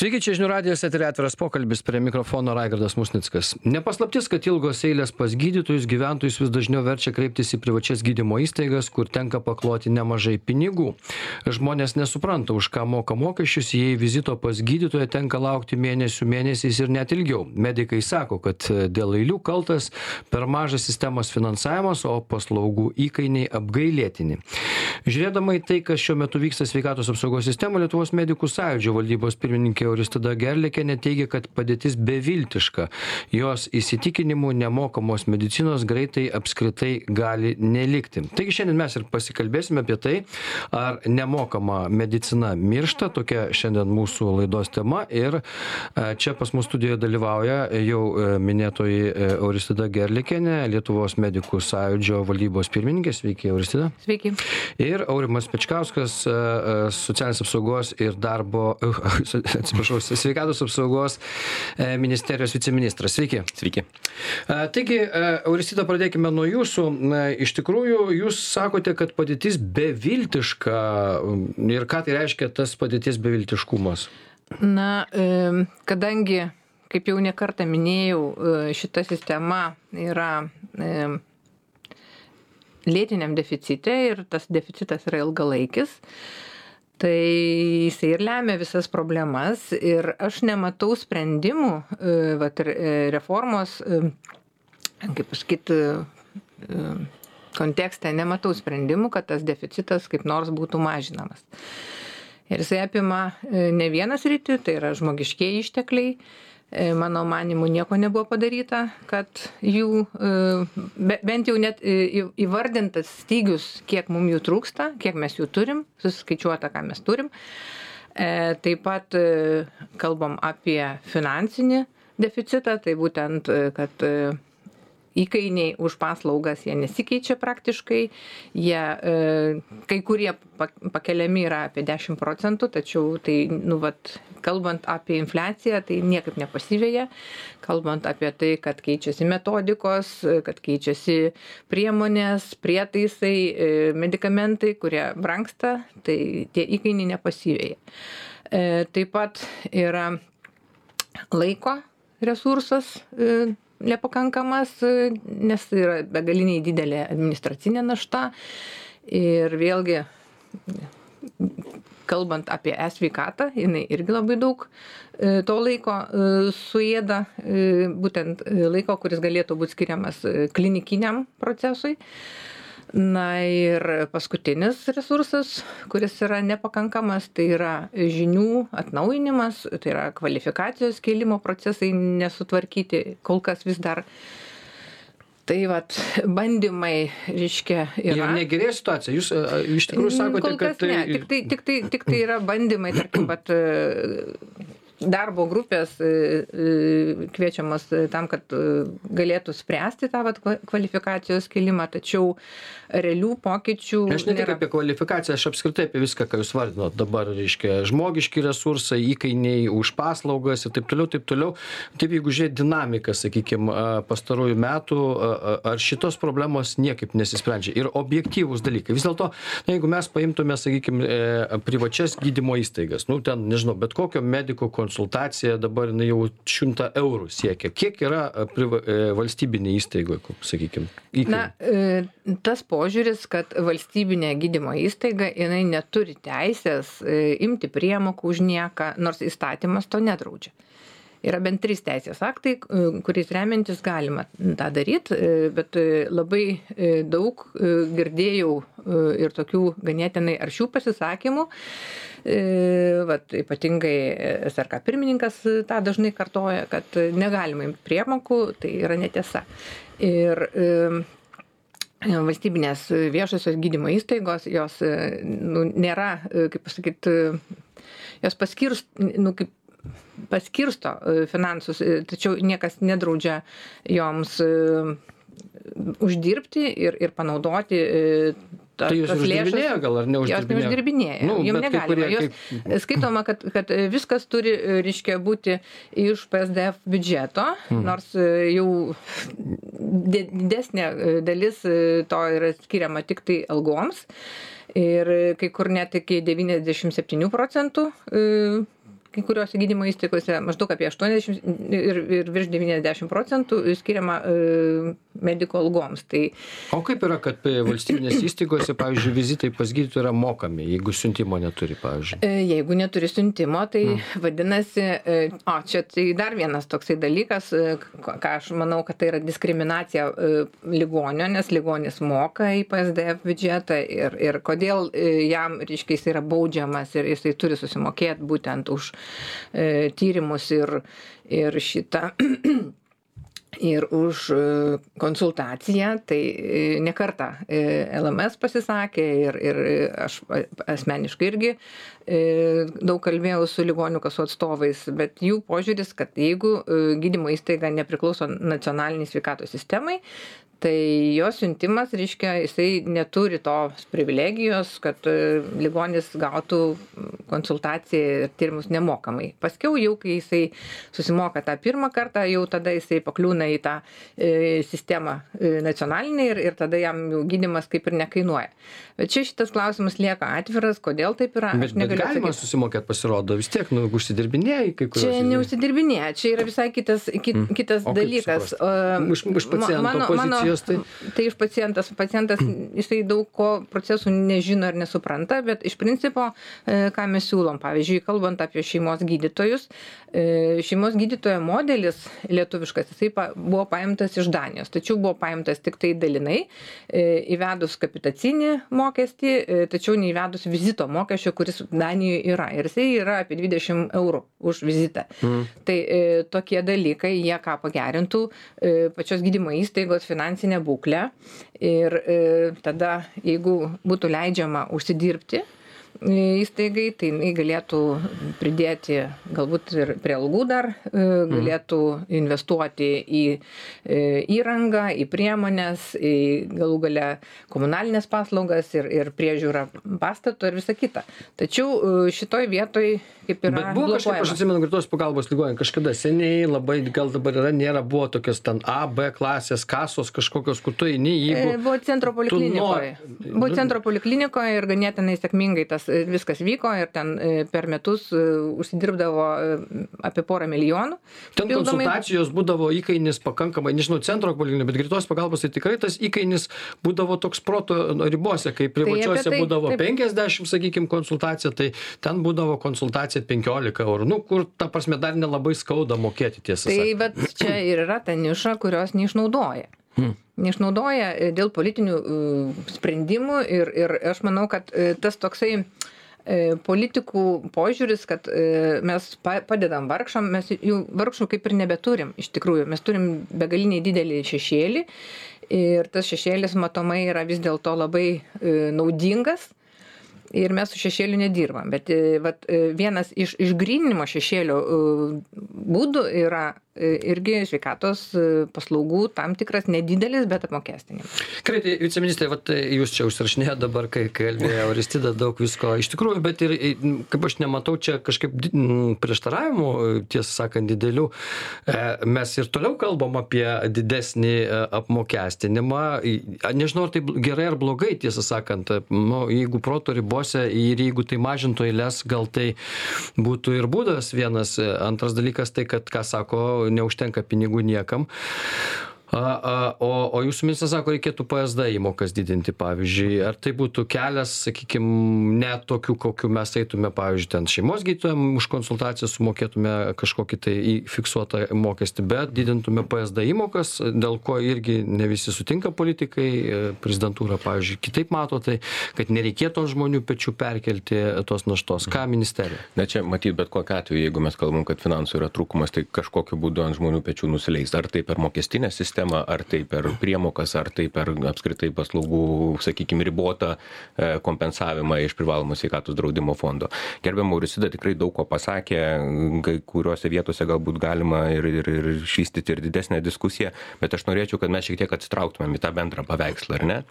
Sveiki, čia žinių radijas eterė atviras pokalbis prie mikrofono Raigardas Musnickas. Nepaslaptis, kad ilgos eilės pas gydytojus gyventojus vis dažniau verčia kreiptis į privačias gydymo įstaigas, kur tenka pakloti nemažai pinigų. Žmonės nesupranta, už ką moka mokesčius, jei vizito pas gydytoją tenka laukti mėnesių mėnesiais ir net ilgiau. Medikai sako, kad dėl eilių kaltas per mažas sistemos finansavimas, o paslaugų įkainiai apgailėtini. Žiūrėdama į tai, kas šiuo metu vyksta sveikatos apsaugos sistema, Lietuvos medikų sąjūdžio valdybos pirmininkė pirmininkė Euristida Gerlikienė teigia, kad padėtis beviltiška. Jos įsitikinimu nemokamos medicinos greitai apskritai gali nelikti. Taigi šiandien mes ir pasikalbėsime apie tai, ar nemokama medicina miršta, tokia šiandien mūsų laidos tema. Ir e, čia pas mus studijoje dalyvauja jau e, minėtoji e, Euristida Gerlikienė, Lietuvos medikų sąjūdžio valdybos pirmininkė. Sveiki, Euristida. Sveiki. Ir Aurimas Pečkauskas, socialinės apsaugos ir darbo, atsiprašau, sveikatos apsaugos e, ministerijos viceministras. Sveiki. Sveiki. E, taigi, e, Auristida, pradėkime nuo jūsų. Iš tikrųjų, jūs sakote, kad padėtis beviltiška. Ir ką tai reiškia tas padėtis beviltiškumas? Na, kadangi, kaip jau nekartą minėjau, šita sistema yra lėtiniam deficite ir tas deficitas yra ilgalaikis tai jisai ir lemia visas problemas ir aš nematau sprendimų e, vat e, reformos e, kaip pasakyt kontekste nematau sprendimų kad tas deficitas kaip nors būtų mažinamas. Ir jisai apima ne vieną sritį tai yra žmogiškieji ištekliai mano manimu nieko nebuvo padaryta, kad jų, e, bent jau net e, įvardintas stygius, kiek mums jų trūksta, kiek mes jų turim, suskaičiuota, ką mes turim. Taip pat kalbam apie finansinį deficitą, tai būtent, kad įkainiai už paslaugas jie nesikeičia praktiškai, jie e, kai kurie pakeliami yra apie 10 procentų, tačiau tai, nu, vat, kalbant apie infliaciją, tai niekaip nepasiveja, kalbant apie tai, kad keičiasi metodikos, kad keičiasi priemonės, prietaisai, e, medikamentai, kurie branksta, tai tie įkainiai nepasiveja. E, taip pat yra laiko resursas nepakankamas, nes yra begaliniai didelė administracinė našta. Ir vėlgi, kalbant apie e-sveikatą, jinai irgi labai daug e, to laiko e, suėda, e, būtent laiko, kuris galėtų būti skiriamas klinikiniam procesui na ir paskutinis resursas kuris yra nepakankamas tai yra žinių atnaujinimas tai yra kvalifikacijos kėlimo procesai nesutvarkyti kol kas vis dar tai vat bandymai reiškia yra. Ir negerėja situacija. Jūs iš tikrųjų sakote, kad tai... Ne, tik tai, tik, tai, tik tai yra bandymai, tarkim, pat darbo grupės e, e, kviečiamos tam, kad e, galėtų spręsti tą vat, kvalifikacijos kelimą, tačiau realių pokyčių. Aš ne tik apie kvalifikaciją, aš apskritai apie viską, ką jūs vardinot dabar, reiškia, žmogiški resursai, įkainiai už paslaugas ir taip toliau, taip toliau. Taip, jeigu žiūrėt dinamiką, sakykime, pastarųjų metų, ar šitos problemos niekaip nesisprendžia. Ir objektyvūs dalykai. Vis dėlto, jeigu mes paimtume, sakykime, privačias gydymo įstaigas, nu ten, nežinau, bet kokio mediko konsultacijos konsultacija dabar jinai jau šimtą eurų siekia. Kiek yra e, priva e, valstybinėj įstaigoj sakykim na e, tas požiūris kad valstybinė gydymo įstaiga jinai neturi teisės imti priemokų už nieką nors įstatymas to nedraudžia yra bent trys teisės aktai kuriais remiantis galima tą daryt bet labai daug girdėjau ir tokių ganėtinai aršių pasisakymų E, vat, ypatingai SRK pirmininkas tą dažnai kartoja, kad negalima imti priemokų, tai yra netiesa. Ir e, valstybinės viešosios gydymo įstaigos, jos nu, nėra, kaip pasakyti, jos paskirst, nu, kaip paskirsto finansus, tačiau niekas nedraudžia joms uždirbti ir, ir panaudoti ta, tai jūs uždirbinėjo gal ar neuždirbinėjo? Jos neuždirbinėjo, nu, jums negalima. Kurie, jos kaip... skaitoma, kad, kad viskas turi, reiškia, būti iš PSDF biudžeto, hmm. nors e, jau didesnė e, dalis e, to yra skiriama tik tai algoms ir kai kur net iki 97 procentų kai kuriuose gydymo įstaigose maždaug apie aštuoniasdešim ir ir virš devyniasdešim procentų skiriama e, medikų algoms tai o kaip yra kad e, valstybinėse įstaigose pavyzdžiui vizitai pas gydytoją yra mokami jeigu siuntimo neturi pavyzdžiui e, jeigu neturi siuntimo tai mm. vadinasi o čia tai dar vienas toksai dalykas ką aš manau kad tai yra diskriminacija ligonio nes ligonis moka į psdf biudžetą ir ir kodėl jam reiškia jis yra baudžiamas ir jisai turi susimokėt būtent už e, tyrimus ir, ir šitą. ir už e, konsultaciją, tai e, nekarta e, LMS pasisakė ir, ir aš asmeniškai irgi daug kalbėjau su ligonių kasų atstovais, bet jų požiūris, kad jeigu gydymo įstaiga nepriklauso nacionaliniai sveikatos sistemai, tai jo siuntimas reiškia jisai neturi tos privilegijos kad e, ligonis gautų konsultaciją ir tyrimus nemokamai. Paskiau jau kai jisai susimoka tą pirmą kartą jau tada jisai pakliūna į tą e, sistemą e, nacionalinę ir ir tada jam jau gydymas kaip ir nekainuoja. Bet čia šitas klausimas lieka atviras kodėl taip yra bet bet galima susimokėt pasirodo vis tiek nu užsidirbinėji kai kuriuos čia neužsidirbinėja čia yra visai kitas ki mm. kitas dalykas. iš iš paciento pozicijos jos tai tai iš pacientas pacientas jisai daug ko procesų nežino ir nesupranta bet iš principo e, ką mes siūlom pavyzdžiui kalbant apie šeimos gydytojus e, šeimos gydytojo modelis lietuviškas jisai buvo paimtas iš danijos tačiau buvo paimtas tiktai dalinai e, įvedus kapitacinį mokestį tačiau neįvedus vizito mokesčio kuris danijoj yra ir jisai yra apie dvidešim eurų už vizitą mm. tai tokie dalykai jie ką pagerintų pačios gydymo įstaigos finansinę būklę ir e, tada jeigu būtų leidžiama užsidirbti įstaigai tai jinai galėtų pridėti galbūt ir prie algų dar e, mhm. galėtų investuoti į e, įrangą į priemones į galų gale komunalines paslaugas ir ir priežiūrą pastato ir visa kita. Tačiau e, šitoj vietoj kaip yra bet buvo kažkaip aš atsimenu greitosios pagalbos ligoninėj kažkada seniai labai gal dabar yra nėra buvo tokios ten a b klasės kasos kažkokios kur tu eini jeigu buvo centro poliklinikoj buvo nu centro poliklinikoj ir ganėtinai sėkmingai tas viskas vyko ir ten e, per metus e, užsidirbdavo e, apie porą milijonų. Ten konsultacijos būdavo įkainis pakankamai, nežinau, centro poliklinikė, bet greitos pagalbos tai tikrai tas įkainis būdavo toks proto ribose, kai privačiuose tai tai, būdavo taip. 50, sakykime, konsultacija, tai ten būdavo konsultacija 15 eurų, nu, kur, ta prasme, dar nelabai skauda mokėti tiesą. Tai, bet čia ir yra ta niša, kurios neišnaudoja. Neišnaudoja dėl politinių sprendimų ir, ir aš manau, kad tas toksai E, politikų požiūris, kad e, mes padedam vargšam, mes jų vargšų kaip ir nebeturim. Iš tikrųjų, mes turim begaliniai didelį šešėlį ir tas šešėlis matomai yra vis dėlto labai e, naudingas ir mes su šešėliu nedirbam. Bet vat, vienas iš išgrininimo šešėlio būdų yra E, irgi sveikatos e, paslaugų tam tikras nedidelis, bet apmokestinimas. Gerai, tai viceministrė, vat, e, jūs čia užsirašinėjote dabar, kai kalbėjo Aristida daug visko. Iš tikrųjų, bet ir, kaip aš nematau čia kažkaip prieštaravimų, tiesą sakant, didelių. Mes ir toliau kalbam apie didesnį apmokestinimą. Nežinau, ar tai gerai ar blogai, tiesą sakant. Nu, jeigu proto ribose ir jeigu tai mažintų eilės, gal tai būtų ir būdas vienas. Antras dalykas tai, kad, ką sako neužtenka pinigų niekam a a o o jūsų ministras sako reikėtų psd įmokas didinti pavyzdžiui. Ar tai būtų kelias sakykim ne tokiu kokiu mes eitume pavyzdžiui ten šeimos gydytojam už konsultaciją sumokėtume kažkokį tai į fiksuotą mokestį bet didintume psd įmokas dėl ko irgi ne visi sutinka politikai e, prezidentūra pavyzdžiui kitaip mato tai kad nereikėtų ant žmonių pečių perkelti tos naštos. Ką ministerija? Na čia matyt bet kokiu atveju jeigu mes kalbam kad finansų yra trūkumas tai kažkokiu būdu ant žmonių pečių nusileis. Ar tai per mokestinę sistemą sistemą ar tai per priemokas ar tai per apskritai paslaugų sakykim ribotą e, kompensavimą iš privalomo sveikatos draudimo fondo. Gerbiama auristida tikrai daug ko pasakė kai kuriose vietose galbūt galima ir ir ir išvystyti ir didesnę diskusiją bet aš norėčiau kad mes šiek tiek atsitrauktumėm į tą bendrą paveikslą ar ne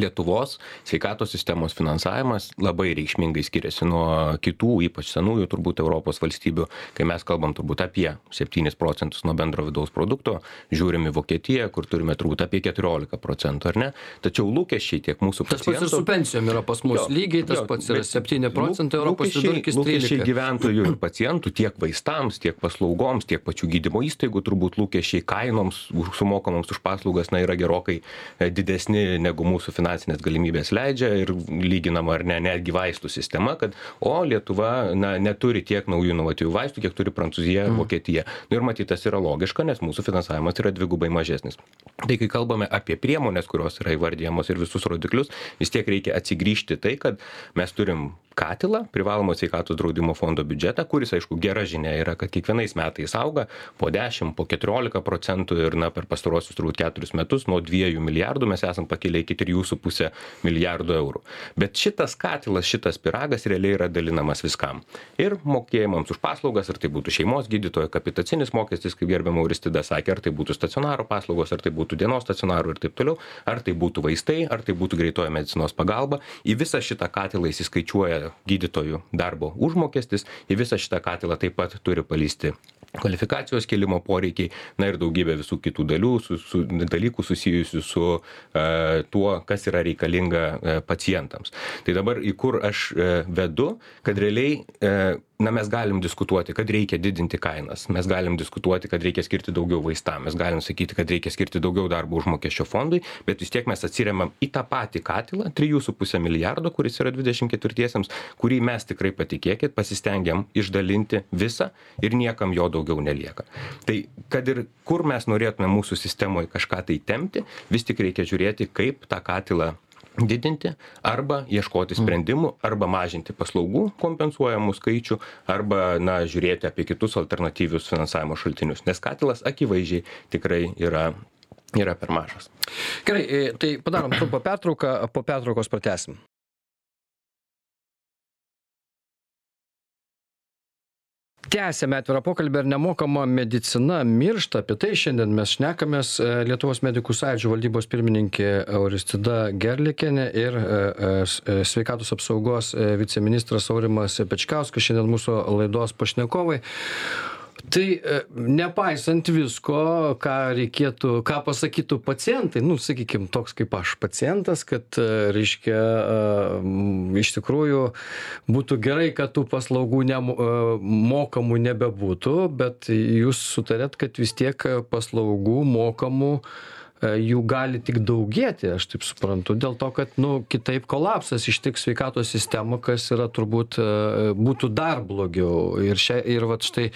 lietuvos sveikatos sistemos finansavimas labai reikšmingai skiriasi nuo kitų ypač senųjų turbūt europos valstybių. Kai mes kalbam turbūt apie septynis procentus nuo bendro vidaus produkto žiūrim į vokietiją kur turime turbūt apie keturiolika procentų ar ne? Tačiau lūkesčiai tiek mūsų tas pats ir su pensijom yra pas mus. Lygiai tas pats yra septyni procentai europos vidurkis lūkesčiai gyventojų ir pacientų tiek vaistams tiek paslaugoms tiek pačių gydymo įstaigų turbūt lūkesčiai kainoms sumokamoms už paslaugas na yra gerokai e, didesni negu mūsų finansinės galimybės leidžia ir lyginama ar ne netgi vaistų sistema kad o lietuva na neturi tiek naujų inovatyvių vaistų kiek turi prancūzija ar vokietija. Nu ir matyt tas yra logiška nes mūsų finansavimas yra dvigubai mažesnis. Tai kai kalbame apie priemones kurios yra įvardijamos ir visus rodiklius vis tiek reikia atsigrįžti į tai kad mes turim katilą privalomo sveikatos draudimo fondo biudžetą kuris aišku gera žinia yra kad kiekvienais metais auga po dešim po keturiolika procentų ir na per pastaruosius turbūt keturis metus nuo dviejų milijardų mes esam pakilę iki trijų su puse milijardo eurų. Bet šitas katilas šitas pyragas realiai yra dalinamas viskam. Ir mokėjimams už paslaugas ar tai būtų šeimos gydytojo kapitacinis mokestis kaip gerbiama auristida sakė ar tai būtų stacionaro paslaugos ar tai būtų dienos stacionarų ir taip toliau ar tai būtų vaistai ar tai būtų greitoji medicinos pagalba. Į visą šitą katilą įsiskaičiuoja gydytojų darbo užmokestis. Į visą šitą katilą taip pat turi palįsti kvalifikacijos kėlimo poreikiai na ir daugybė visų kitų dalių su su dalykų susijusių su e, tuo kas yra reikalinga e, pacientams. Tai dabar į kur aš e, vedu kad realiai na mes galim diskutuoti kad reikia didinti kainas mes galim diskutuoti kad reikia skirti daugiau vaistam mes galim sakyti kad reikia skirti daugiau darbo užmokesčio fondui bet vis tiek mes atsiremiam į tą patį katilą trijų su puse milijardo kuris yra dvidešim ketvirtiesiems kurį mes tikrai patikėkit pasistengiam išdalinti visą ir niekam jo daugiau nelieka. Tai kad ir kur mes norėtume mūsų sistemoj kažką tai tempti vis tik reikia žiūrėti kaip tą katilą didinti arba ieškoti sprendimų arba mažinti paslaugų kompensuojamų skaičių arba na žiūrėti apie kitus alternatyvius finansavimo šaltinius nes katilas akivaizdžiai tikrai yra yra per mažas. Gerai e, tai padarom trumpą pertrauką po pertraukos pratęsim tęsiame atvirą pokalbį ar nemokama medicina miršta? Apie tai šiandien mes šnekamės e, lietuvos medikų sąjūdžio valdybos pirmininkė auristida gerliakienė ir e, e, sveikatos apsaugos viceministras aurimas pečkauskas šiandien mūsų laidos pašnekovai tai e, nepaisant visko ką reikėtų ką pasakytų pacientai nu sakykim toks kaip aš pacientas kad e, reiškia e, iš tikrųjų būtų gerai kad tų paslaugų nemo e, mokamų nebebūtų bet jūs sutarėt kad vis tiek paslaugų mokamų jų gali tik daugėti aš taip suprantu dėl to kad nu kitaip kolapsas ištiks sveikatos sistemą kas yra turbūt e, būtų dar blogiau. Ir šia ir vat štai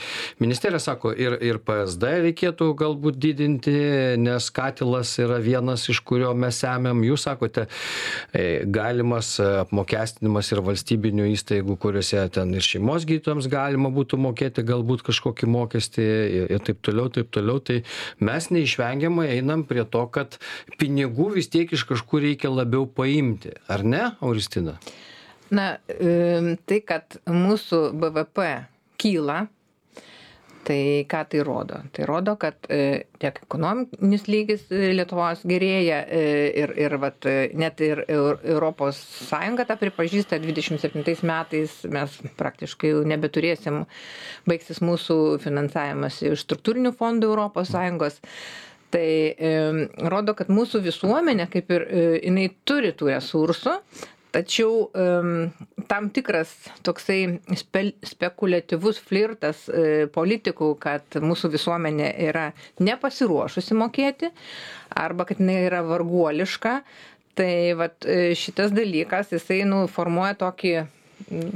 ministerija sako ir ir psd reikėtų galbūt didinti nes katilas yra vienas iš kurio mes semiam. Jūs sakote e, galimas e, apmokestinimas ir valstybinių įstaigų kuriose ten ir šeimos gydytojams galima būtų mokėti galbūt kažkokį mokestį ir taip toliau taip toliau. Tai mes neišvengiamai einam prie to kad pinigų vis tiek iš kažkur reikia labiau paimti ar ne auristina Na, tai, kad mūsų BVP kyla, tai ką tai rodo? Tai rodo, kad e, tiek ekonominis lygis e, Lietuvos gerėja e, ir, ir vat, net ir Eu- Europos Sąjunga tą pripažįsta 27 metais mes praktiškai jau nebeturėsim, baigsis mūsų finansavimas iš struktūrinių fondų Europos Sąjungos. Tai rodo, kad mūsų visuomenė, kaip ir e, jinai turi tų resursų, tačiau tam tikras toksai spel spekuliatyvus flirtas e, politikų kad mūsų visuomenė yra nepasiruošusi mokėti arba kad jinai yra varguoliška tai vat e, šitas dalykas jisai nu formuoja tokį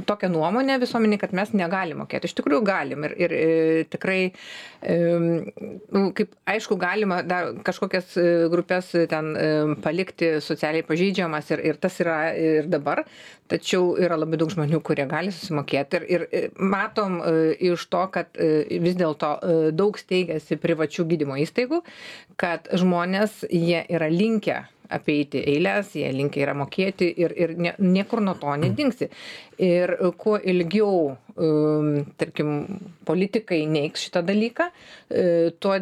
tokią nuomonę visuomenėj kad mes negalim mokėt iš tikrųjų galim ir ir e, tikrai nu kaip aišku galima dar kažkokias e, grupes ten em, palikti socialiai pažeidžiamas ir ir tas yra ir dabar tačiau yra labai daug žmonių kurie gali susimokėt ir ir e, matom e, iš to kad e, vis dėlto e, daug steigiasi privačių gydymo įstaigų kad žmonės jie yra linkę apeiti eiles jie linkę yra mokėti ir ir ne niekur nuo to nedingsi ir kuo ilgiau tarkim, politikai neiks šitą dalyką, e, tuo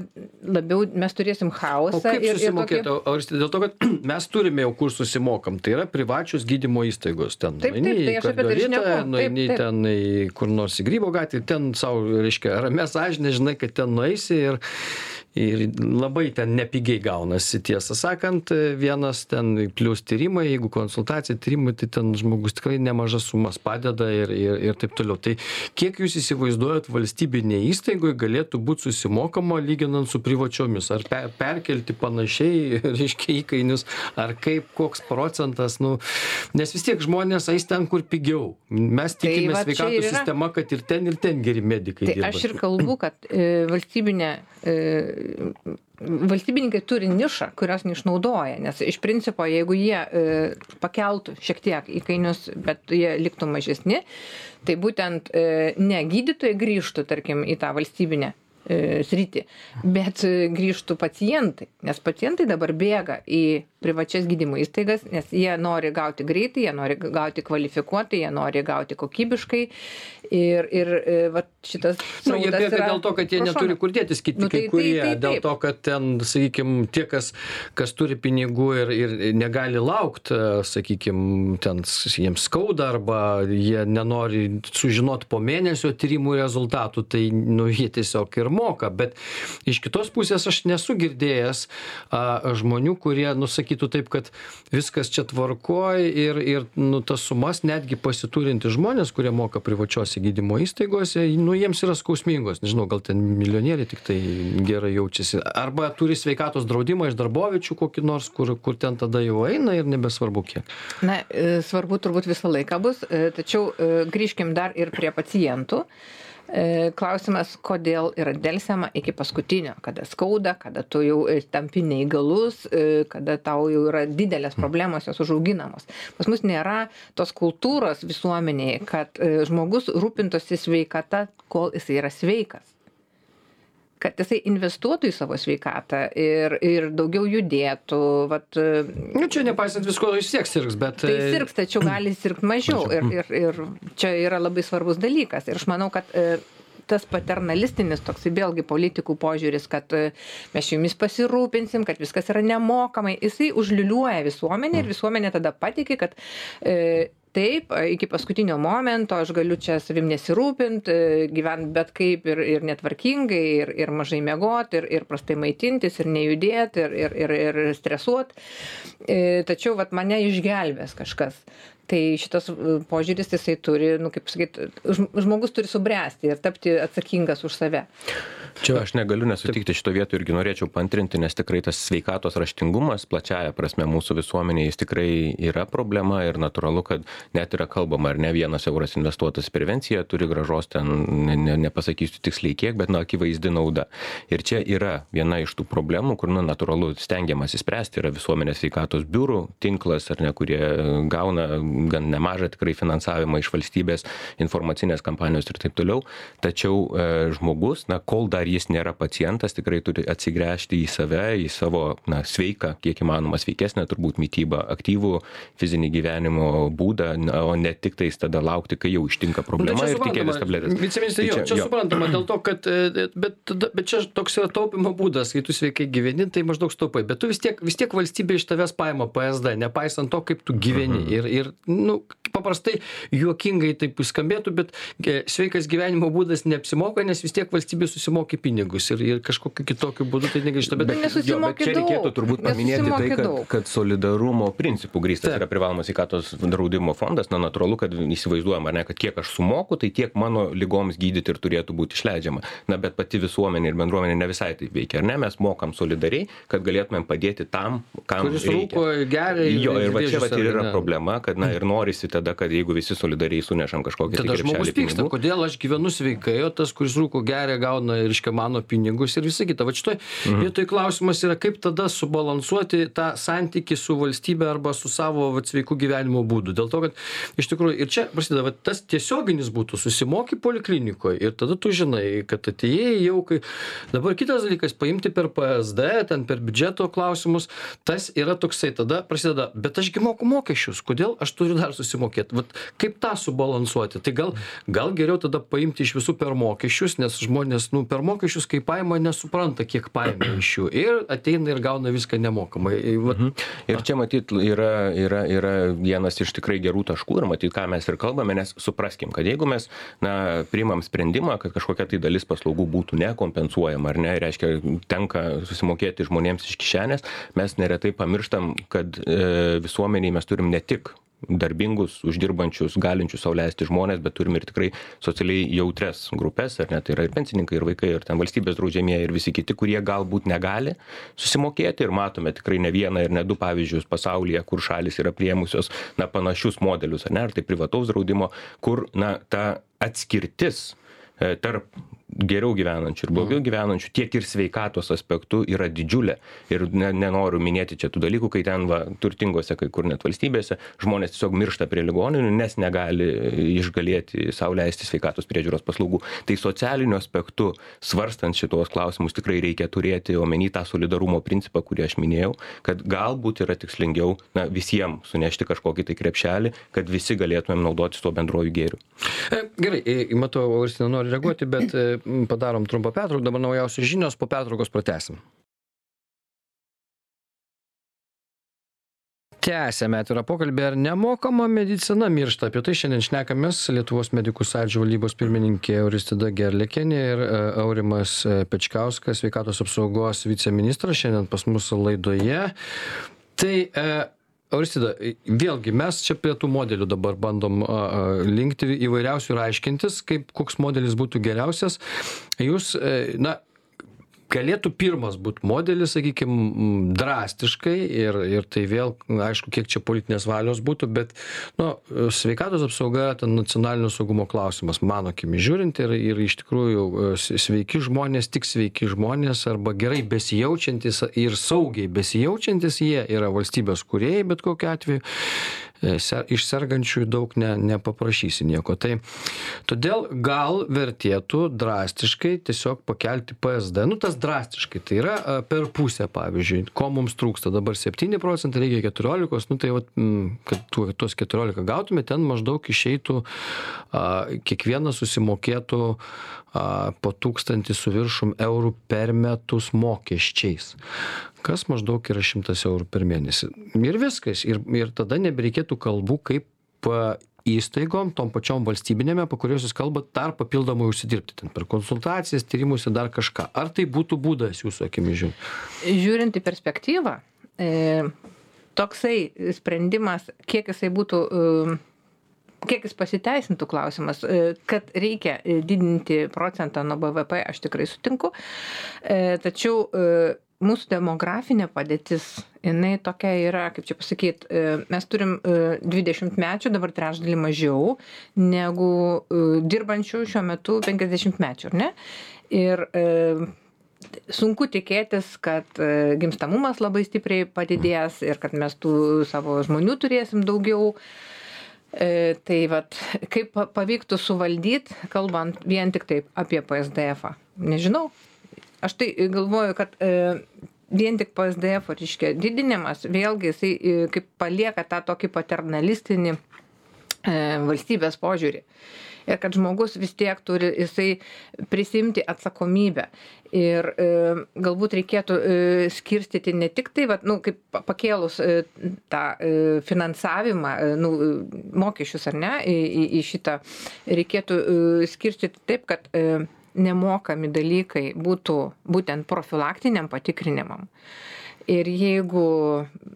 labiau mes turėsim chaosą. O kaip ir, susimokėti? Ir tokį... Dėl to, kad mes turime jau kur susimokam. Tai yra privačios gydymo įstaigos. Ten taip, taip, tai aš apie tai žinau. Nueini ten į kur nors į grybo gatvę, ten savo, reiškia, ramė sąžinė, žinai, kad ten nueisi ir ir labai ten nepigiai gaunasi tiesą sakant vienas ten plius tyrimai jeigu konsultacija tyrimai tai ten žmogus tikrai nemažas sumas padeda ir ir ir taip toliau. Tai kiek jūs įsivaizduojat valstybinėj įstaigoj galėtų būt susimokama lyginant su privačiomis? Ar pe perkelti panašiai reiškia įkainius? Ar kaip koks procentas? Nu nes vis tiek žmonės eis ten kur pigiau. Mes Tai tikimės va čia sveikatos sistema kad ir ten ir ten geri medikai Tai dirba. aš ir kalbu, kad e, valstybinė, e, valstybininkai turi nišą, kurios neišnaudoja, nes iš principo, jeigu jie e, pakeltų šiek tiek įkainius, bet jie liktų mažesni, tai būtent e, ne gydytojai grįžtų, tarkim, į tą valstybinę e, sritį, bet e, grįžtų pacientai, nes pacientai dabar bėga į privačias gydymo įstaigas, nes jie nori gauti greitai, jie nori gauti kvalifikuotai, jie nori gauti kokybiškai. Ir, ir e, va, šitas... Nu, jie bėga yra dėl to, kad jie pro neturi kur dėtis, kiti Nu, kai tai- tai- kurie, tai dėl to, kad ten, sakykime, tie, kas, kas turi pinigų ir, ir negali laukti, sakykime, ten jiems skauda arba jie nenori sužinoti po mėnesio tyrimų rezultatų, tai nu, jie tiesiog ir moka. Bet iš kitos pusės aš nesu girdėjęs a, žmonių, kurie nusakytų taip, kad viskas čia tvarkoj ir, ir nu, tas sumas netgi pasiturinti žmonės, kurie moka privačiose gydymo įstaigose, nu, jiems yra skausmingos. Nežinau, gal ten milijonieriai tik tai gerai jaučiasi. Arba turi sveikatos draudimą iš darbovičių kokį nors, kur, kur ten tada jau eina ir nebesvarbu kiek. Na, e, svarbu turbūt visą laiką bus, e, tačiau e, grįžkim dar ir prie pacientų. E, Klausimas, kodėl yra dėlsiama iki paskutinio, kada skauda, kada tu jau e, tampi neįgalus, e, kada tau jau yra didelės problemos, jos užauginamos. Pas mus nėra tos kultūros visuomenėje, kad žmogus rūpintosi sveikata, kol jis yra sveikas kad jisai investuotų į savo sveikatą ir, ir daugiau judėtų. Vat, Nu, čia nepaisant visko, jis sieks sirgs, bet... Tai e, sirgs, tačiau gali sirgti mažiau. Ir, ir, ir čia yra labai svarbus dalykas. Ir aš manau, kad e, tas paternalistinis toksai vėlgi politikų požiūris, kad e, mes jumis pasirūpinsim, kad viskas yra nemokamai, jisai užliuliuoja visuomenę ir visuomenė tada patikė, kad e, taip, e, iki paskutinio momento aš galiu čia savim nesirūpinti, gyventi bet kaip ir, ir netvarkingai, ir, ir mažai miegoti, ir, ir prastai maitintis, ir nejudėti, ir, ir, ir, ir stresuoti. Tačiau vat, mane išgelbės kažkas. Tai šitas e, požiūris jisai turi, nu, kaip sakyti, žmogus turi subręsti ir tapti atsakingas už save. Čia aš negaliu nesutikti šito vietu irgi norėčiau pantrinti, nes tikrai tas sveikatos raštingumas plačiaja prasme mūsų visuomenėje jis tikrai yra problema ir natūralu, kad net yra kalbama, ar ne vienas euras investuotas į prevenciją turi gražos ten, ne, ne, nepasakysiu tiksliai kiek, bet na, akivaizdi nauda. Ir čia yra viena iš tų problemų, kur, na, natūralu, stengiamas įspręsti, yra visuomenės sveikatos biurų tinklas, ar ne, kurie gauna gan nemažą tikrai finansavimą iš valstybės, informacinės kampanijos ir taip toliau. Tačiau e, žmogus, na, kol dar jis nėra pacientas, tikrai turi atsigręžti į save, į savo na, sveiką, kiek įmanoma sveikesnę turbūt mytybą, aktyvų fizinį gyvenimo būdą, na, o ne tik tais tada laukti, kai jau ištinka problema ir tikėtis tabletės. Viceministrė, Tai jo, čia suprantama, dėl to, kad, e, bet, tada- bet čia toks yra taupimo būdas, kai tu sveikai gyveni, tai maždaug staupai, bet tu vis tiek, vis tiek valstybė iš tavęs paima PSD, nepaisant to, kaip tu gyveni. Ir, ir nu, paprastai juokingai taip skambėtų, bet e, sveikas gyvenimo būdas neapsimoka, nes vis tiek valstybė susimoka pinigus ir, ir kažkokiu kitokiu būdu tai negrįžta. Bet, Jo, bet čia reikėtų turbūt paminėti tai, kad, kad solidarumo principų grįstas yra privalomas sveikatos draudimo fondas. Na, natūralu, kad įsivaizduojam, ar ne, kad kiek aš sumoku, tai tiek mano lygoms gydyti ir turėtų būti išleidžiama. Na, bet pati visuomenė ir bendruomenė ne visai taip veikia, ar ne? Mes mokam solidariai, kad galėtumėm padėti tam, kam kuris rūko, geria Jo, ir va čia vat ir yra problema, kad, na, ir norisi tada, kad jeigu visi solidariai sunešam kažkokį tai Tada žmogus pyksta, kodėl aš gyvenu sveikai, o tas, kuris rūko geria, gauna ir iškia mano pinigus ir visa kita. Va šitoj Mhm. vietoj klausimas yra, kaip tada subalansuoti tą santyki su valstybe arba su savo vat, sveiku gyvenimo būdu. Dėl to, kad iš tikrųjų ir čia prasideda vat, tas tiesioginis būtų susimoky poliklinikoje ir tada tu žinai, kad atėjai jau kai... Dabar kitas dalykas, paimti per PSD, ten per biudžeto klausimus, tas yra toksai, tada prasideda, bet ašgi moku mokesčius, kodėl aš turiu dar susimokėti? Mokėt. Vat kaip tą subalansuoti? Tai gal gal geriau tada paimti iš visų per mokesčius nes žmonės nu per mokesčius kai paima nesupranta kiek paėmė iš jų. Ir ateina ir gauna viską nemokamai. Vat Ir čia matyt yra, yra, yra vienas iš tikrai gerų taškų ir matyt, ką mes ir kalbame, nes supraskim, kad jeigu mes na, priimam sprendimą, kad kažkokia tai dalis paslaugų būtų nekompensuojama, ar ne, reiškia, tenka susimokėti žmonėms iš kišenės, mes neretai pamirštam, kad e, visuomeniai mes turim ne tik darbingus, uždirbančius, galinčius sauliaisti žmonės, bet turim ir tikrai socialiai jautres grupės, ar ne, tai yra ir pensininkai, ir vaikai, ir ten valstybės draudžiamieji, ir visi kiti, kurie galbūt negali susimokėti. Ir matome tikrai ne vieną ir ne du pavyzdžius pasaulyje, kur šalis yra priemusios, na, panašius modelius, ar ne, ar tai privataus draudimo, kur, na, ta atskirtis e, tarp geriau gyvenančių ir blogiau gyvenančių, tiek ir sveikatos aspektu yra didžiulė. Ir ne, nenoriu minėti čia tų dalykų, kai ten va, turtingose, kai kur net valstybėse, žmonės tiesiog miršta prie ligoninių, nes negali išgalėti sauliaisti sveikatos priežiūros paslaugų. Tai socialiniu aspektu, svarstant šitos klausimus, tikrai reikia turėti omeny tą solidarumo principą, kurį aš minėjau, kad galbūt yra tikslingiau na, visiems sunešti kažkokį tai krepšelį, kad visi galėtumėm naudotis tuo bendroju gėriu. E, gerai, e, matau, Auristina nori reaguoti, bet e, padarom trumpą pertrauką, dabar naujausios žinios, po pertraukos pratesim. Tęsėme atvirą pokalbį, ar nemokama medicina miršta. Apie tai šiandien šnekamės Lietuvos medikų sąjūdžio valdybos pirmininkė Euristida Gerlikenė ir e, Aurimas e, Pečkauskas, sveikatos apsaugos viceministras, šiandien pas mus laidoje. Tai e, Auristida, vėlgi mes čia prie tų modelių dabar bandom a, a, linkti įvairiausių ir aiškintis, kaip koks modelis būtų geriausias. Jūs, e, na, galėtų pirmas būt modelis sakykim drastiškai ir ir tai vėl aišku kiek čia politinės valios būtų bet nu sveikatos apsauga ten nacionalinio saugumo klausimas mano akimis žiūrint ir ir iš tikrųjų sveiki žmonės tik sveiki žmonės arba gerai besijaučiantys ir saugiai besijaučiantys jie yra valstybės kūrėjai bet kokiu atveju. E, iš sergančiųjų daug ne, nepaprašysi nieko. Tai todėl gal vertėtų drastiškai tiesiog pakelti PSD. Nu, tas drastiškai, tai yra e, per pusę, pavyzdžiui, ko mums trūksta. Dabar 7 procentai, reikia 14, nu tai vat, kad tuos 14 gautume, ten maždaug išeitų, kiekvienas susimokėtų po tūkstantį su viršum eurų per metus mokesčiais. Kas maždaug yra šimtas eurų per mėnesį? Ir viskas. Ir ir tada nebereikėtų kalbų kaip įstaigom tom pačiom valstybinėm apie kurias jūs kalbat dar papildomai užsidirbti. Ten per konsultacijas tyrimus ir dar kažką. Ar tai būtų būdas jūsų akimis žiūrint? Žiūrint į perspektyvą e, toksai sprendimas kiek jisai būtų e, kiek jis pasiteisintų klausimas e, kad reikia didinti procentą nuo bvp aš tikrai sutinku. E, tačiau mūsų demografinė padėtis jinai tokia yra kaip čia pasakyt e, mes turim e, dvidešimtmečių dabar trečdalį mažiau negu e, dirbančių šiuo metu penkiasdešimtmečių ar ne? Ir sunku tikėtis kad gimstamumas labai stipriai padidės ir kad mes tų savo žmonių turėsim daugiau. E, tai vat kaip pavyktų suvaldyt, kalbant vien tik taip apie PSDF. -ą. Nežinau, aš tai galvoju, kad e, vien tik PSDF, reiškia, didinimas, vėlgi jisai e, kaip palieka tą tokį paternalistinį e, valstybės požiūrį. Ir kad žmogus vis tiek turi jisai prisimti atsakomybę. Ir e, galbūt reikėtų e, skirstyti ne tik tai, vat, nu, kaip pakėlus e, tą e, finansavimą, e, nu, mokesčius ar ne, į, į, į šitą, reikėtų e, skirstyti taip, kad e, nemokami dalykai būtų būtent profilaktiniam patikrinimam ir jeigu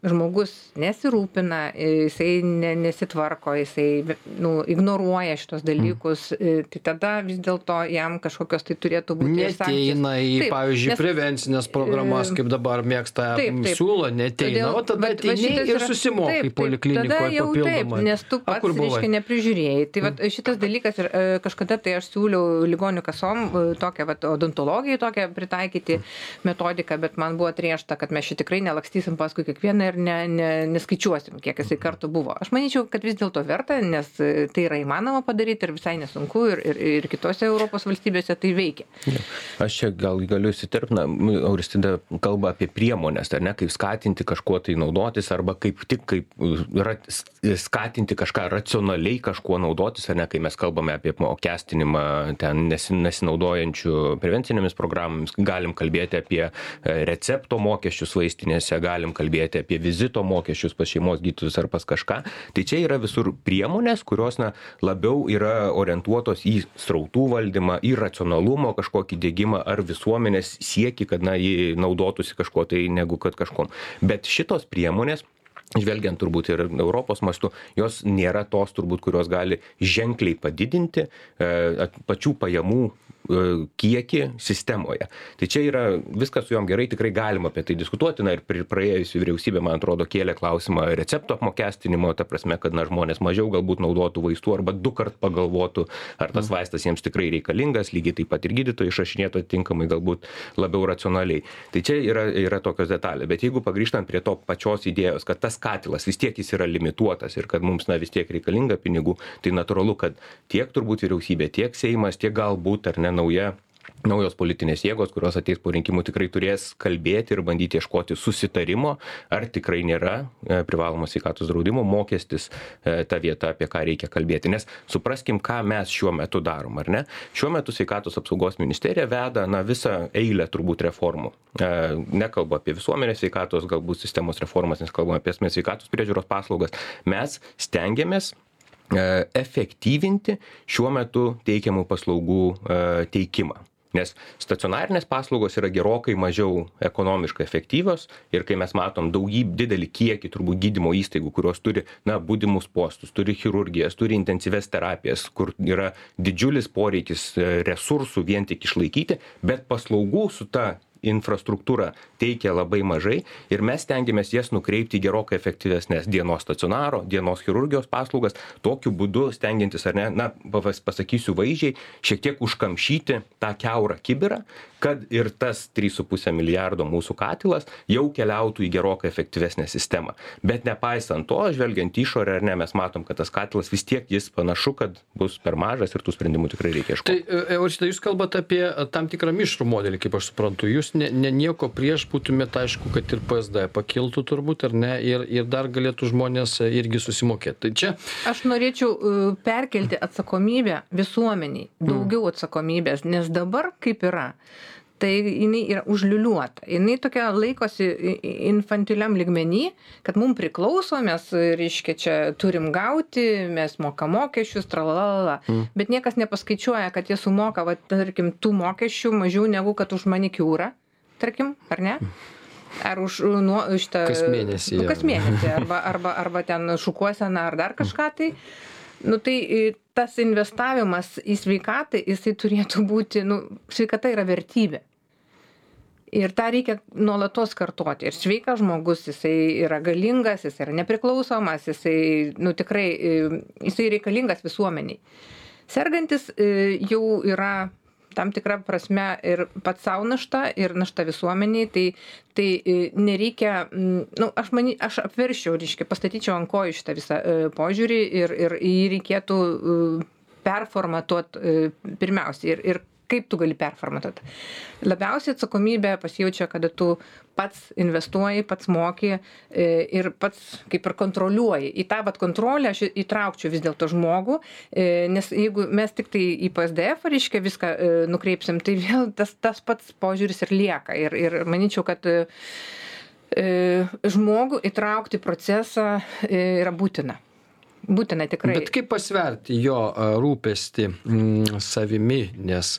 žmogus nesirūpina jisai ne nesitvarko jisai nu ignoruoja šituos dalykus mm. tai tada vis dėlto jam kažkokios tai turėtų būti neateina į taip, pavyzdžiui nes, prevencines programas kaip dabar mėgsta taip, taip, siūlo neateina o tada ateini ir susimokai taip, poliklinikoj papildomai. nes tu pats reiškia neprižiūrėjai. Tai vat mm. šitas dalykas ir e, kažkada tai aš siūliau ligonių kasom e, tokią vat odontologijai tokią pritaikyti metodiką bet man buvo atrėžta kad mes čia tikrai nelakstysim paskui kiekvieną ir ne ne neskaičiuosim kiek jisai kartų buvo. Aš manyčiau kad vis dėlto verta nes tai yra įmanoma padaryt ir visai nesunku ir ir ir kitose europos valstybėse tai veikia. Aš čia gal galiu įsiterpt na auristida kalba apie priemones ar ne kaip skatinti kažkuo tai naudotis arba kaip tik kaip ra skatinti kažką racionaliai kažkuo naudotis ar ne kai mes kalbame apie apmokestinimą ten nesi nesinaudojančių prevencinėmis programomis galim kalbėti apie e, recepto mokesčius vaistinėse galim kalbėti apie vizito mokesčius pas šeimos gydytojus ar pas kažką. Tai čia yra visur priemonės kurios na labiau yra orientuotos į srautų valdymą į racionalumo kažkokį diegimą ar visuomenės siekį kad na ji naudotųsi kažkuo tai negu kad kažkuom. Bet šitos priemonės žvelgiant turbūt ir europos mastu jos nėra tos turbūt kurios gali ženkliai padidinti e, pačių pajamų kiekį sistemoje. Tai čia yra viskas su juom gerai, tikrai galima apie tai diskutuoti, na ir praėjusi vyriausybė, man atrodo, kėlė klausimą recepto apmokestinimo, ta prasme, kad na, žmonės mažiau galbūt naudotų vaistų arba du kart pagalvotų, ar tas mhm. vaistas jiems tikrai reikalingas, lygiai taip pat ir gydytojai išrašinėtų atitinkamai galbūt labiau racionaliai. Tai čia yra, yra tokios detalės. Bet jeigu pagrįžtant prie to pačios idėjos, kad tas katilas vis tiek jis yra limituotas ir kad mums na vis tiek reikalinga pinigų tai natūralu kad tiek turbūt vyriausybė tiek seimas tiek galbūt ar ne nauja naujos politinės jėgos kurios ateis po rinkimų tikrai turės kalbėti ir bandyti ieškoti susitarimo ar tikrai nėra e, privalomo sveikatos draudimo mokestis e, ta vieta apie ką reikia kalbėti. Nes supraskim ką mes šiuo metu darom ar ne? Šiuo metu sveikatos apsaugos ministerija veda na visą eilę turbūt reformų. E, nekalbu apie visuomenės sveikatos galbūt sistemos reformas nes kalbam apie asmens sveikatos priežiūros paslaugas. Mes stengiamės efektyvinti šiuo metu teikiamų paslaugų teikimą. Nes stacionarinės paslaugos yra gerokai mažiau ekonomiškai efektyvios ir kai mes matom daugyb didelį kiekį turbūt gydymo įstaigų kurios turi na būdimus postus turi chirurgijas turi intensyvias terapijas kur yra didžiulis poreikis e, resursų vien tik išlaikyti bet paslaugų su ta infrastruktūra teikia labai mažai ir mes stengiamės jas nukreipti į gerokai efektyvesnes dienos stacionaro dienos chirurgijos paslaugas. Tokiu būdu stengiantis ar ne na pas pasakysiu vaizdžiai šiek tiek užkamšyti tą kiaurą kibirą kad ir tas trys su puse milijardo mūsų katilas jau keliautų į gerokai efektyvesnę sistemą. Bet nepaisant to žvelgiant į išorę ar ne mes matom kad tas katilas vis tiek jis panašu kad bus per mažas ir tų sprendimų tikrai reikia ieškot tai e, eurista jūs kalbat apie tam tikrą mišrų modelį kaip aš suprantu. Jūs ne ne nieko prieš būtumėt aišku kad ir psd pakiltų turbūt ar ne ir ir dar galėtų žmonės irgi susimokėt. Tai čia aš norėčiau e, perkelti atsakomybę visuomenei daugiau atsakomybės nes dabar kaip yra tai jinai yra užliūliuota. Jinai tokia laikosi infantiliam lygmeny kad mum priklauso mes reiškia čia turim gauti mes mokam mokesčius tralalala mm. bet niekas nepaskaičiuoja kad jie sumoka vat tarkim tų mokesčių mažiau negu kad už manikiūrą tarkim ar ne? Ar už nuo šitą kas mėnesį nu, kas mėnesį arba arba arba ten šukuoseną ar dar kažką tai nu tai tas investavimas į sveikatą jisai turėtų būti nu sveikata yra vertybė. Ir tą reikia nuolatos kartoti. Ir sveikas žmogus jisai yra galingas jis yra nepriklausomas jisai nu tikrai jisai reikalingas visuomenei sergantis jau yra tam tikra prasme ir pats sau našta ir našta visuomenei tai tai nereikia nu aš many aš apversčiau reiškia pastatyčiau ant kojų šitą visą požiūrį ir ir jį reikėtų performatuot pirmiausiai ir ir kaip tu gali performatuot labiausiai atsakomybę pasijaučia kada tu pats investuoji pats moki e, ir pats kaip ir kontroliuoji. Į tą vat kontrolę aš įtraukčiau vis dėlto žmogų e, nes jeigu mes tiktai į psdf reiškia viską e, nukreipsim tai vėl tas tas pats požiūris ir lieka. Ir ir manyčiau kad žmogų įtraukti procesą yra būtina būtina tikrai. Bet kaip pasverti jo rūpestį mm, savimi, nes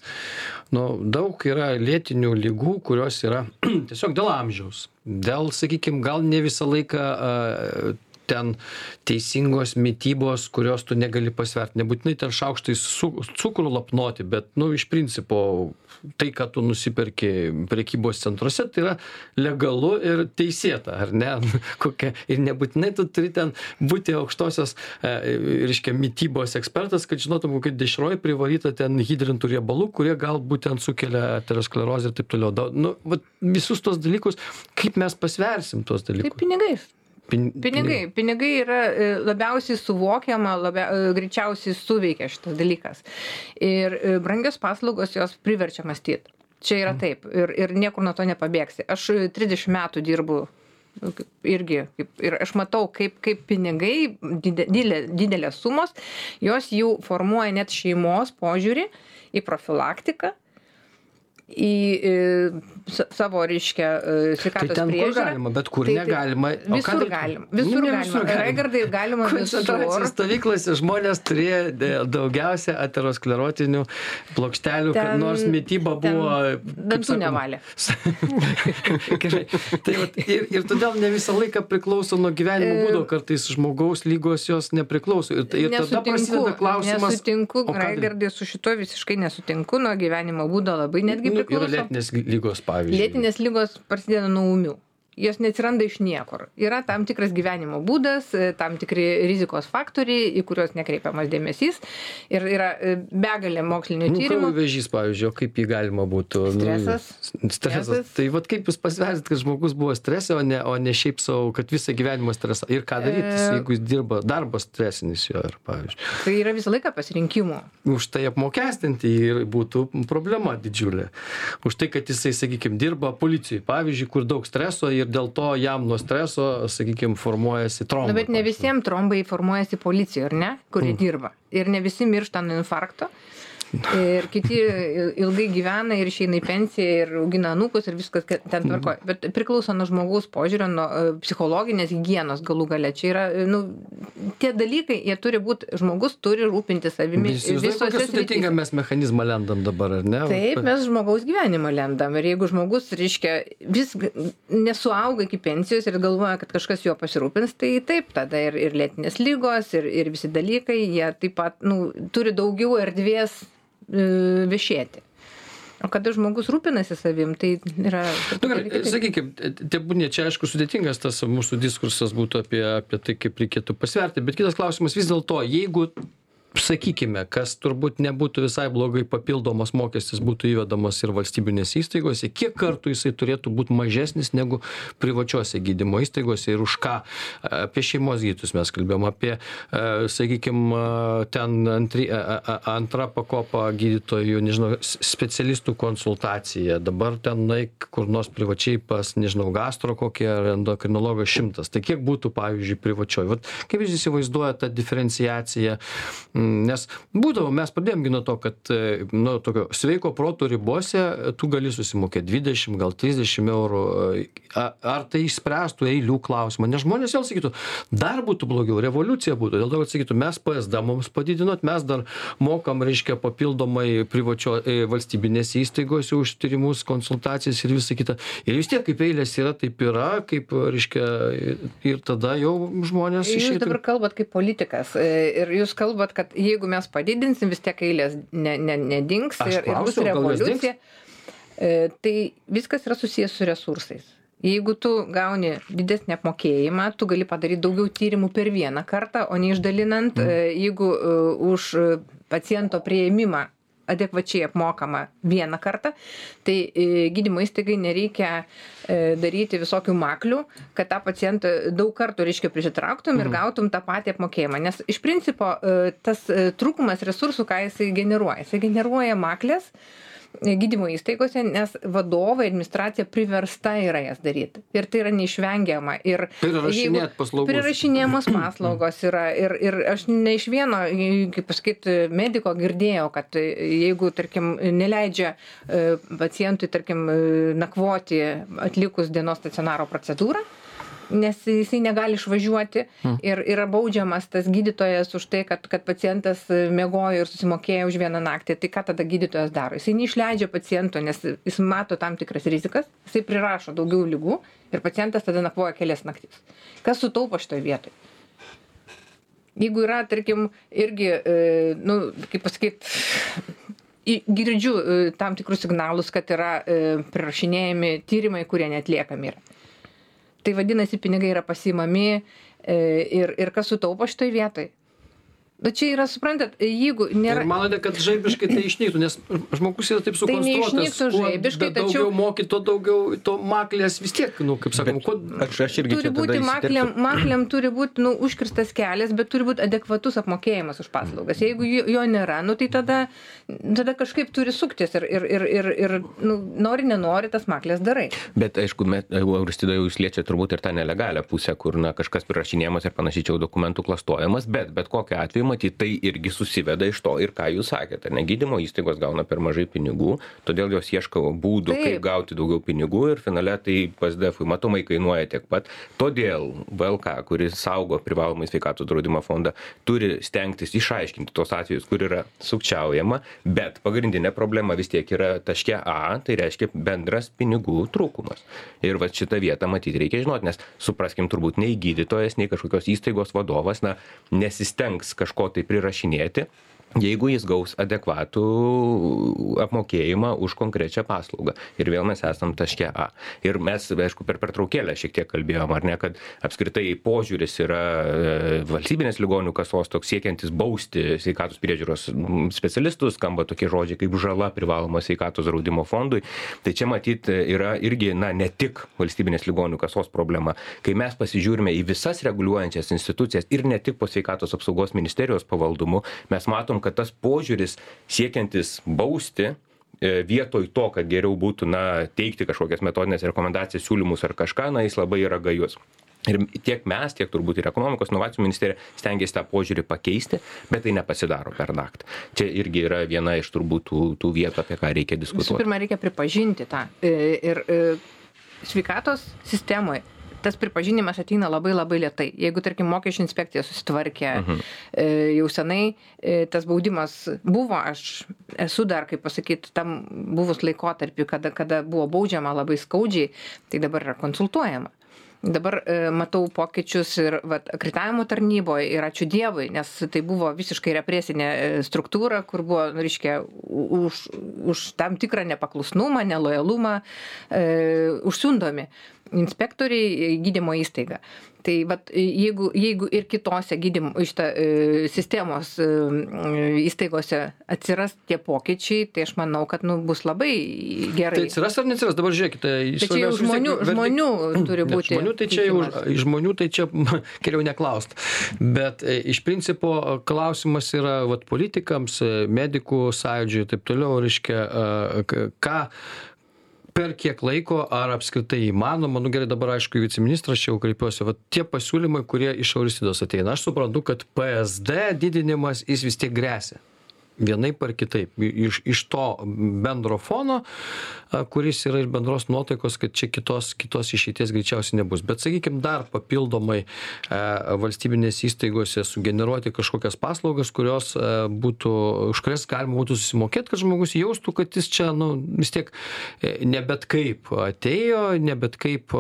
nu, daug yra lėtinių lygų, kurios yra tiesiog dėl amžiaus. Dėl, sakykime, gal ne visą laiką ten teisingos mitybos kurios tu negali pasvert. Nebūtinai ten šaukštais su cukrų lapnoti bet nu iš principo tai ką tu nusiperki prekybos centruose tai yra legalu ir teisėta ar ne? Kokia ir nebūtinai tu turi ten būti aukštosios e, reiškia mitybos ekspertas kad žinotum kokia dešroj privaryta ten hidrintų riebalų kurie galbūt ten sukelia aterosklerozę ir taip toliau. Da nu vat visus tuos dalykus kaip mes pasversim tuos Tai dalykus pinigais. Pin- Pinigai. Pinigai yra e, labiausiai suvokiama, labia, e, greičiausiai suveikia šitas dalykas. Ir e, brangios paslaugos jos priverčia mąstyti. Čia yra taip. Ir, ir niekur nuo to nepabėgsi. Aš e, 30 metų dirbu nu, irgi kaip, ir aš matau, kaip, kaip pinigai, didelė, didelės sumos, jos jau formuoja net šeimos požiūrį į profilaktiką, į, į savo, reiškia, e, Tai sveikatos ten kur priežiūrą. galima, bet kur Tai- tai negalima. O Visur daryt? galima. Nu, Visur ne galima. Raigardai galima Koncentracijos stovyklose žmonės turėjo de- daugiausia aterosklerotinių plokštelių, kad Ten- nors mytyba ten buvo. dantų nevalė. Tai vat, ir, ir todėl ne visą laiką priklauso nuo gyvenimo E, būdo, kartais žmogaus lygos jos nepriklauso. Ir, ir tada prasideda klausimas. Nesutinku? Raigardai, su šituo visiškai nesutinku, nuo gyvenimo būdo labai netgi Nu, priklauso. lėtinės lygos, pavyzdžiui. Lėtinės lygos prasideda nuo ūmių. Jos neatsiranda iš niekur. Yra tam tikras gyvenimo būdas, e, tam tikri rizikos faktoriai, į kuriuos nekreipiamas dėmesys. Ir yra e, begalė mokslinių Nu, tyrimų. kraujo vėžys, pavyzdžiui, o kaip jį galima būtų. Stresas. Nu, stresas. Stresas. Tai vad kaip jūs pasversit, kad žmogus buvo strese, o ne, o ne šiaip savo, kad visą gyvenimą stresą. Ir ką daryti, E. jeigu jis dirba, darbas stresinis jo, ir, pavyzdžiui. Tai yra visą laiką pasirinkimų. Už tai apmokestinti ir būtų problema didžiulė. Už tai, kad jisai, sakykime, dirba policijoje, pavyzdžiui, kur daug streso ir dėl to jam nuo streso, sakykime, formuojasi trombai. Na, bet ne visiems trombai formuojasi policijoje, ar ne, kurie mm. dirba. Ir ne visi miršta nuo infarkto. Ir kiti ilgai gyvena ir išeina į pensiją ir augina anūkus ir viskas ka- ten tvarkoja. Bet priklauso nuo žmogaus požiūrio, nuo e, psichologinės hygienos galų gale. Čia yra, e, nu, tie dalykai, jie turi būti, žmogus turi rūpinti savimi. Visose sudėtingą srityse. mes mechanizmą lendam dabar, ar ne? Taip, mes žmogaus gyvenimą lendam. Ir jeigu žmogus, reiškia, vis nesuauga iki pensijos ir galvoja, kad kažkas juo pasirūpins, tai taip, tada ir, ir lėtinės lygos, ir, ir visi dalykai, jie taip pat nu, turi daugiau erdvės viešėti. O kada žmogus rūpinasi savim, tai yra... Nu, gerai, kitaip. sakykime, tebūnė, čia aišku sudėtingas tas mūsų diskursas būtų apie, apie tai, kaip reikėtų pasverti, bet kitas klausimas vis dėlto, jeigu, sakykime, kas turbūt nebūtų visai blogai papildomas mokestis būtų įvedamas ir valstybinėse įstaigose, kiek kartų jisai turėtų būti mažesnis negu privačiose gydymo įstaigose ir už ką? Apie šeimos gydytus mes kalbėjom, apie, sakykime, ten antri, a- antra pakopa gydytojų, nežinau, specialistų konsultacija, dabar ten naik kur nors privačiai pas, nežinau, gastro kokį ar endokrinologą šimtas. Tai kiek būtų, pavyzdžiui, privačioj? Vat kaip jūs įsivaizduojate tą diferenciaciją? Nes būdavo, mes pradėjom nuo to, kad, nu, tokio sveiko proto ribose e, tu gali susimokėti 20, gal 30 eurų. e, A- Ar tai išspręstų eilių klausimą? Nes žmonės vėl sakytų, dar būtų blogiau, revoliucija būtų. Dėl to, kad sakytų, mes PSD mums padidinot, mes dar mokam, reiškia, papildomai privačio valstybinėse įstaigose už tyrimus, konsultacijas ir visa kita. Ir vis tiek, kaip eilės yra, taip yra, kaip, reiškia, ir tada jau žmonės Jūs išeitų. dabar kalbat kaip politikas ir jūs kalbat, kad jeigu mes padidinsim, vis tiek eilės ne, ne, nedings ir, ir bus revoliucija. E, Tai viskas yra susijęs su resursais. Jeigu tu gauni didesnį apmokėjimą, tu gali padaryti daugiau tyrimų per vieną kartą, o ne išdalinant, mm. jeigu uh, už e, paciento prieimimą adekvačiai apmokama vieną kartą, tai e, gydymo įstaigai nereikia e, daryti visokių maklių, kad tą pacientą daug kartų, reiškia, prisitrauktum ir gautum tą patį apmokėjimą. Nes iš principo e, tas trūkumas resursų, ką jisai generuoja, jisai generuoja maklės gydymo įstaigose, nes vadovai, administracija priversta yra jas daryti. Ir tai yra neišvengiama. Ir Prirašinėt paslaugus. Prirašinėjamos paslaugos yra. Ir, ir aš ne iš vieno, kaip pasakyti, mediko girdėjau, kad jeigu, tarkim, neleidžia e, pacientui, tarkim, e, nakvoti atlikus dienos stacionaro procedūrą, nes jisai negali išvažiuoti ir yra baudžiamas tas gydytojas už tai, kad, kad pacientas mėgojo ir susimokėjo už vieną naktį. Tai ką tada gydytojas daro? Jisai neišleidžia paciento, nes jis mato tam tikras rizikas, jisai prirašo daugiau lygų ir pacientas tada nakvoja kelias naktis. Kas sutaupo šitoje vietoje? jeigu yra tarkim irgi e, nu kaip pasakyt į girdžiu e, tam tikrus signalus kad yra e, prirašinėjami tyrimai kurie neatliekami yra tai vadinasi pinigai yra pasiimami ir ir kas sutaupo šitoj vietoj nu čia yra suprantat jeigu nėra ir manote kad žaibiškai tai išnyktų nes žmogus yra taip Tai sukonstruotas neišnyktų kuo žaibiškai, daugiau tačiau- moki tuo daugiau to maklės vis tiek nu kaip sakoma kuo Aš, aš irgi turi būti maklėm įsiterpsiu. maklėm turi būt nu užkirstas kelias bet turi būt adekvatus apmokėjimas už paslaugas jeigu jo nėra nu tai tada tada kažkaip turi suktis ir ir ir ir ir nu nori nenori tas makles darai Bet aišku, Auristida jau jūs liečia turbūt ir tą nelegalią pusę, kur na, kažkas prirašinėjamas ir panašiai čia jau dokumentų klastojimas, bet bet kokiu atveju matyti tai irgi susiveda iš to ir ką jūs sakėte. Negydymo įstaigos gauna per mažai pinigų, todėl jos ieško būdų, kaip gauti daugiau pinigų ir finale tai PSDF matomai kainuoja tiek pat. Todėl VLK, kuris saugo privalomai sveikatos draudimo fondą, turi stengtis išaiškinti tos atvejus, kur yra sukčiaujama, bet pagrindinė problema vis tiek yra taške A, tai reiškia bendras pinigų trūkumas. Ir va šitą vietą matyti reikia žinoti, nes supraskim, turbūt nei gydytojas, nei kažkokios įstaigos vadovas, na, nesistengs kažko tai prirašinėti, jeigu jis gaus adekvatų apmokėjimą už konkrečią paslaugą. Ir vėl mes esam taške A. Ir mes, aišku, per pertraukėlę šiek tiek kalbėjom, ar ne, kad apskritai požiūris yra e, valstybinės ligonių kasos toks siekiantis bausti sveikatos priežiūros specialistus, skamba tokie žodžiai kaip žala privaloma sveikatos draudimo fondui. Tai čia matyt yra irgi, na, ne tik valstybinės ligonių kasos problema. Kai mes pasižiūrime į visas reguliuojančias institucijas ir ne tik po sveikatos apsaugos ministerijos pavaldumu, mes matom, kad tas požiūris siekiantis bausti e, vietoj to, kad geriau būtų, na, teikti kažkokias metodinės rekomendacijas, siūlymus ar kažką, na, jis labai yra gajus. Ir tiek mes, tiek turbūt ir ekonomikos inovacijų ministerija stengiasi tą požiūrį pakeisti, bet tai nepasidaro per naktį. Čia irgi yra viena iš turbūt tų, tų vietų, apie ką reikia visų diskutuoti. pirma reikia pripažinti tą E, ir e, sveikatos sistemoje tas pripažinimas ateina labai labai lietai jeigu tarkim mokesčių inspekcija susitvarkė e, jau senai e, tas baudimas buvo aš esu dar kaip pasakyt tam buvus laikotarpy kada kada buvo baudžiama labai skaudžiai tai dabar yra konsultuojama dabar e, matau pokyčius ir vat akreditavimo tarnyboj ir ačiū dievui nes tai buvo visiškai represinė e, struktūra kur buvo nu reiškia už už tam tikrą nepaklusnumą nelojalumą e, užsiundomi inspektoriai į gydymo įstaigą tai vat jeigu jeigu ir kitose gydymo šita e, sistemos e, įstaigose atsiras tie pokyčiai tai aš manau kad nu bus labai tai gerai atsiras ar neatsiras dabar žiūrėkite Bet čia jau žmonių, žmonių turi būti. Žmonių tai čia jau, žmonių tai čia geriau neklaust. Bet e, iš principo klausimas yra vat, politikams, medikų sąjūdžiui ir taip toliau, reiškia, ką per kiek laiko ar apskritai įmanoma, nu gerai, dabar aišku, į viceministrą čia jau kreipiuosi, va tie pasiūlymai, kurie iš Aurisidos ateina, aš suprantu, kad PSD didinimas jis vis tiek grėsia. Vienaip ar kitaip. Iš, iš to bendro fono, kuris yra iš bendros nuotaikos, kad čia kitos, kitos išeities greičiausiai nebus. Bet sakykime, dar papildomai valstybinės įstaigose sugeneruoti kažkokias paslaugas, kurios būtų, už kurias galima būtų susimokėti, kad žmogus jaustų, kad jis čia, nu, vis tiek e, ne bet kaip atėjo, ne bet kaip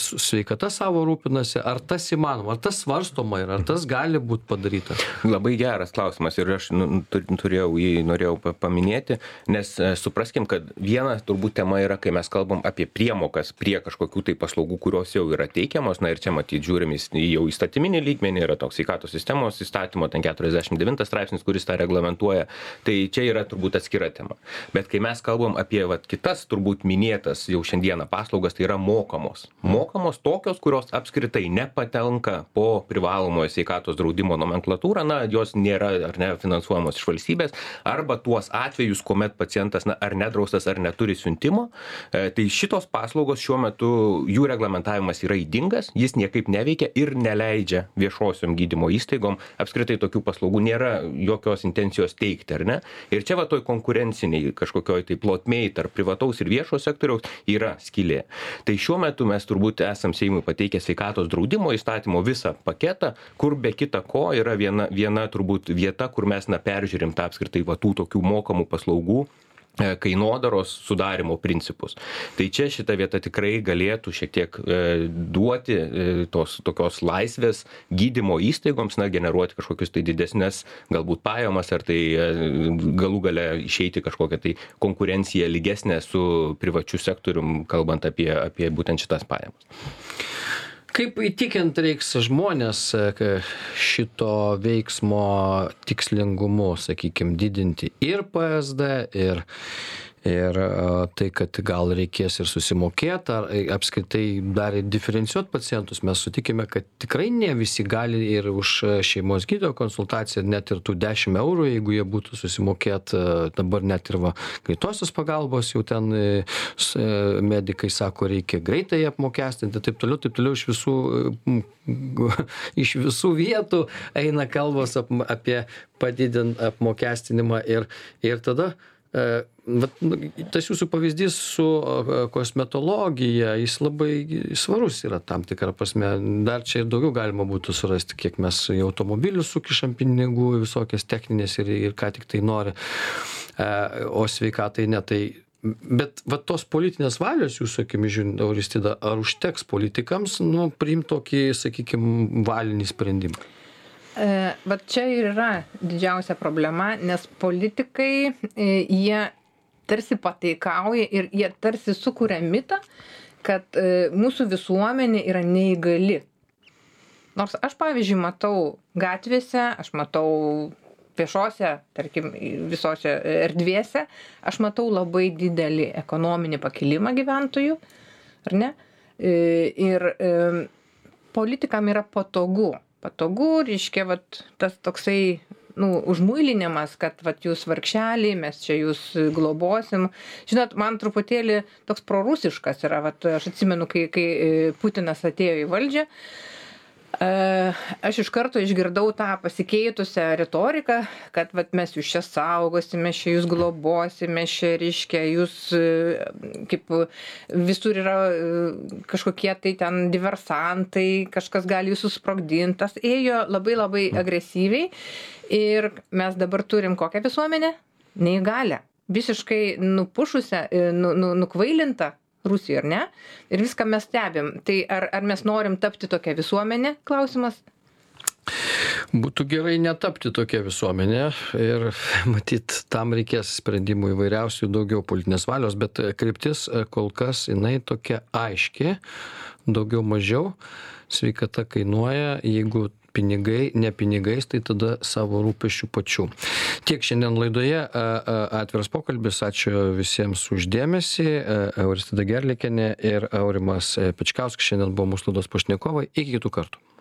sveikata savo rūpinasi. Ar tas įmanoma, ar tas svarstoma yra, ar tas gali būti padaryta? Labai geras klausimas ir aš nu, tu- turėjau jį norėjau pa- paminėti, nes e, supraskim, kad viena turbūt tema yra, kai mes kalbam apie priemokas prie kažkokių tai paslaugų, kurios jau yra teikiamos, na ir čia matyti žiūrim į s- į jau įstatyminį lygmenį, yra toks sveikatos sistemos įstatymo, ten 49 straipsnis, kuris tą reglamentuoja, tai čia yra turbūt atskira tema. Bet kai mes kalbam apie vat, kitas turbūt minėtas jau šiandieną paslaugas, tai yra mokamos. Mokamos tokios, kurios apskritai nepatenka po privalomojo sveikatos draudimo nomenklatūrą, na, jos nėra ar ne finansuojamos iš valstybės, arba tuos atvejus, kuomet pacientas na, ar nedraustas, ar neturi siuntimo, e, tai šitos paslaugos šiuo metu jų reglamentavimas yra įdingas, jis niekaip neveikia ir neleidžia viešosiom gydymo įstaigom, apskritai tokių paslaugų nėra jokios intencijos teikti, ar ne? Ir čia va toj konkurenciniai kažkokioj tai plotmėj tarp privataus ir viešo sektoriaus yra skylė. Tai šiuo metu mes turbūt esam Seimui pateikę sveikatos draudimo įstatymo visą paketą, kur be kita ko yra viena, viena turbūt vieta, kur mes na peržiūrim tą apskritai va tų tokių mokamų paslaugų E, kainodaros sudarimo principus. Tai čia šita vieta tikrai galėtų šiek tiek e, duoti e, tos tokios laisvės gydymo įstaigoms, na, generuoti kažkokius tai didesnės galbūt pajamas, ar tai galų gale išeiti kažkokią tai konkurenciją lygesnę su privačiu sektorium, kalbant apie, apie būtent šitas pajamas. Kaip įtikint reiks žmonės šito veiksmo tikslingumu, sakykime, didinti ir PSD, ir ir tai kad gal reikės ir susimokėt ar e, apskritai dar diferencijuot pacientus. Mes sutikime kad tikrai ne visi gali ir už e, šeimos gydytojo konsultaciją net ir tų dešim eurų jeigu jie būtų susimokėt e, dabar net ir va greitosios pagalbos jau ten s medikai sako reikia greitai apmokestinti taip toliau taip toliau. Iš visų iš visų vietų eina kalbos apie padidint apmokestinimą ir ir tada E, vat nu tas jūsų pavyzdys su kosmetologija jis labai svarus yra tam tikra prasme. Dar čia ir daugiau galima būtų surasti kiek mes į automobilius sukišam pinigų visokias technines ir ir ką tiktai nori e, o sveikatai ne. Tai bet va tos politinės valios jūsų akimis žiūrint auristida ar užteks politikams nu priimt tokį sakykim valinį sprendimą E, vat čia ir yra didžiausia problema, nes politikai, e, jie tarsi pateikauja ir jie tarsi sukuria mitą, kad e, mūsų visuomenė yra neįgali. Nors aš, pavyzdžiui, matau gatvėse, aš matau viešose, tarkim, visose erdvėse, aš matau labai didelį ekonominį pakilimą gyventojų, ar ne? Ir politikam yra patogu patogu reiškia vat tas toksai nu užmuilinimas kad vat jūs vargšeliai mes čia jus globosim. Žinot man truputėlį toks prorusiškas yra vat aš atsimenu kai kai putinas atėjo į valdžią Aš iš karto išgirdau tą pasikeitusią retoriką, kad vat, mes jūs čia saugosime, čia jūs globosime, čia reiškia, jūs kaip visur yra kažkokie tai ten diversantai, kažkas gali jūsų sprogdinti. Tas ėjo labai labai agresyviai ir mes dabar turim kokią visuomenę? Neįgalę visiškai nupušusią, nu, nu, nukvailintą Rusijoj, ar ne? Ir viską mes stebim. Tai ar, ar mes norim tapti tokia visuomenė? Klausimas. Būtų gerai netapti tokia visuomenė ir matyt, tam reikės sprendimų įvairiausių, daugiau politinės valios, bet kryptis kol kas jinai tokia aiški, daugiau mažiau. Sveikata kainuoja, jeigu pinigai ne pinigais tai tada savo rūpesčiu pačių. Tiek šiandien laidoje atviras pokalbis. Ačiū visiems už dėmesį euristida gerliakienė ir aurimas pečkauskas. Šiandien buvo mūsų laidos pašnekovai. Iki kitų kartų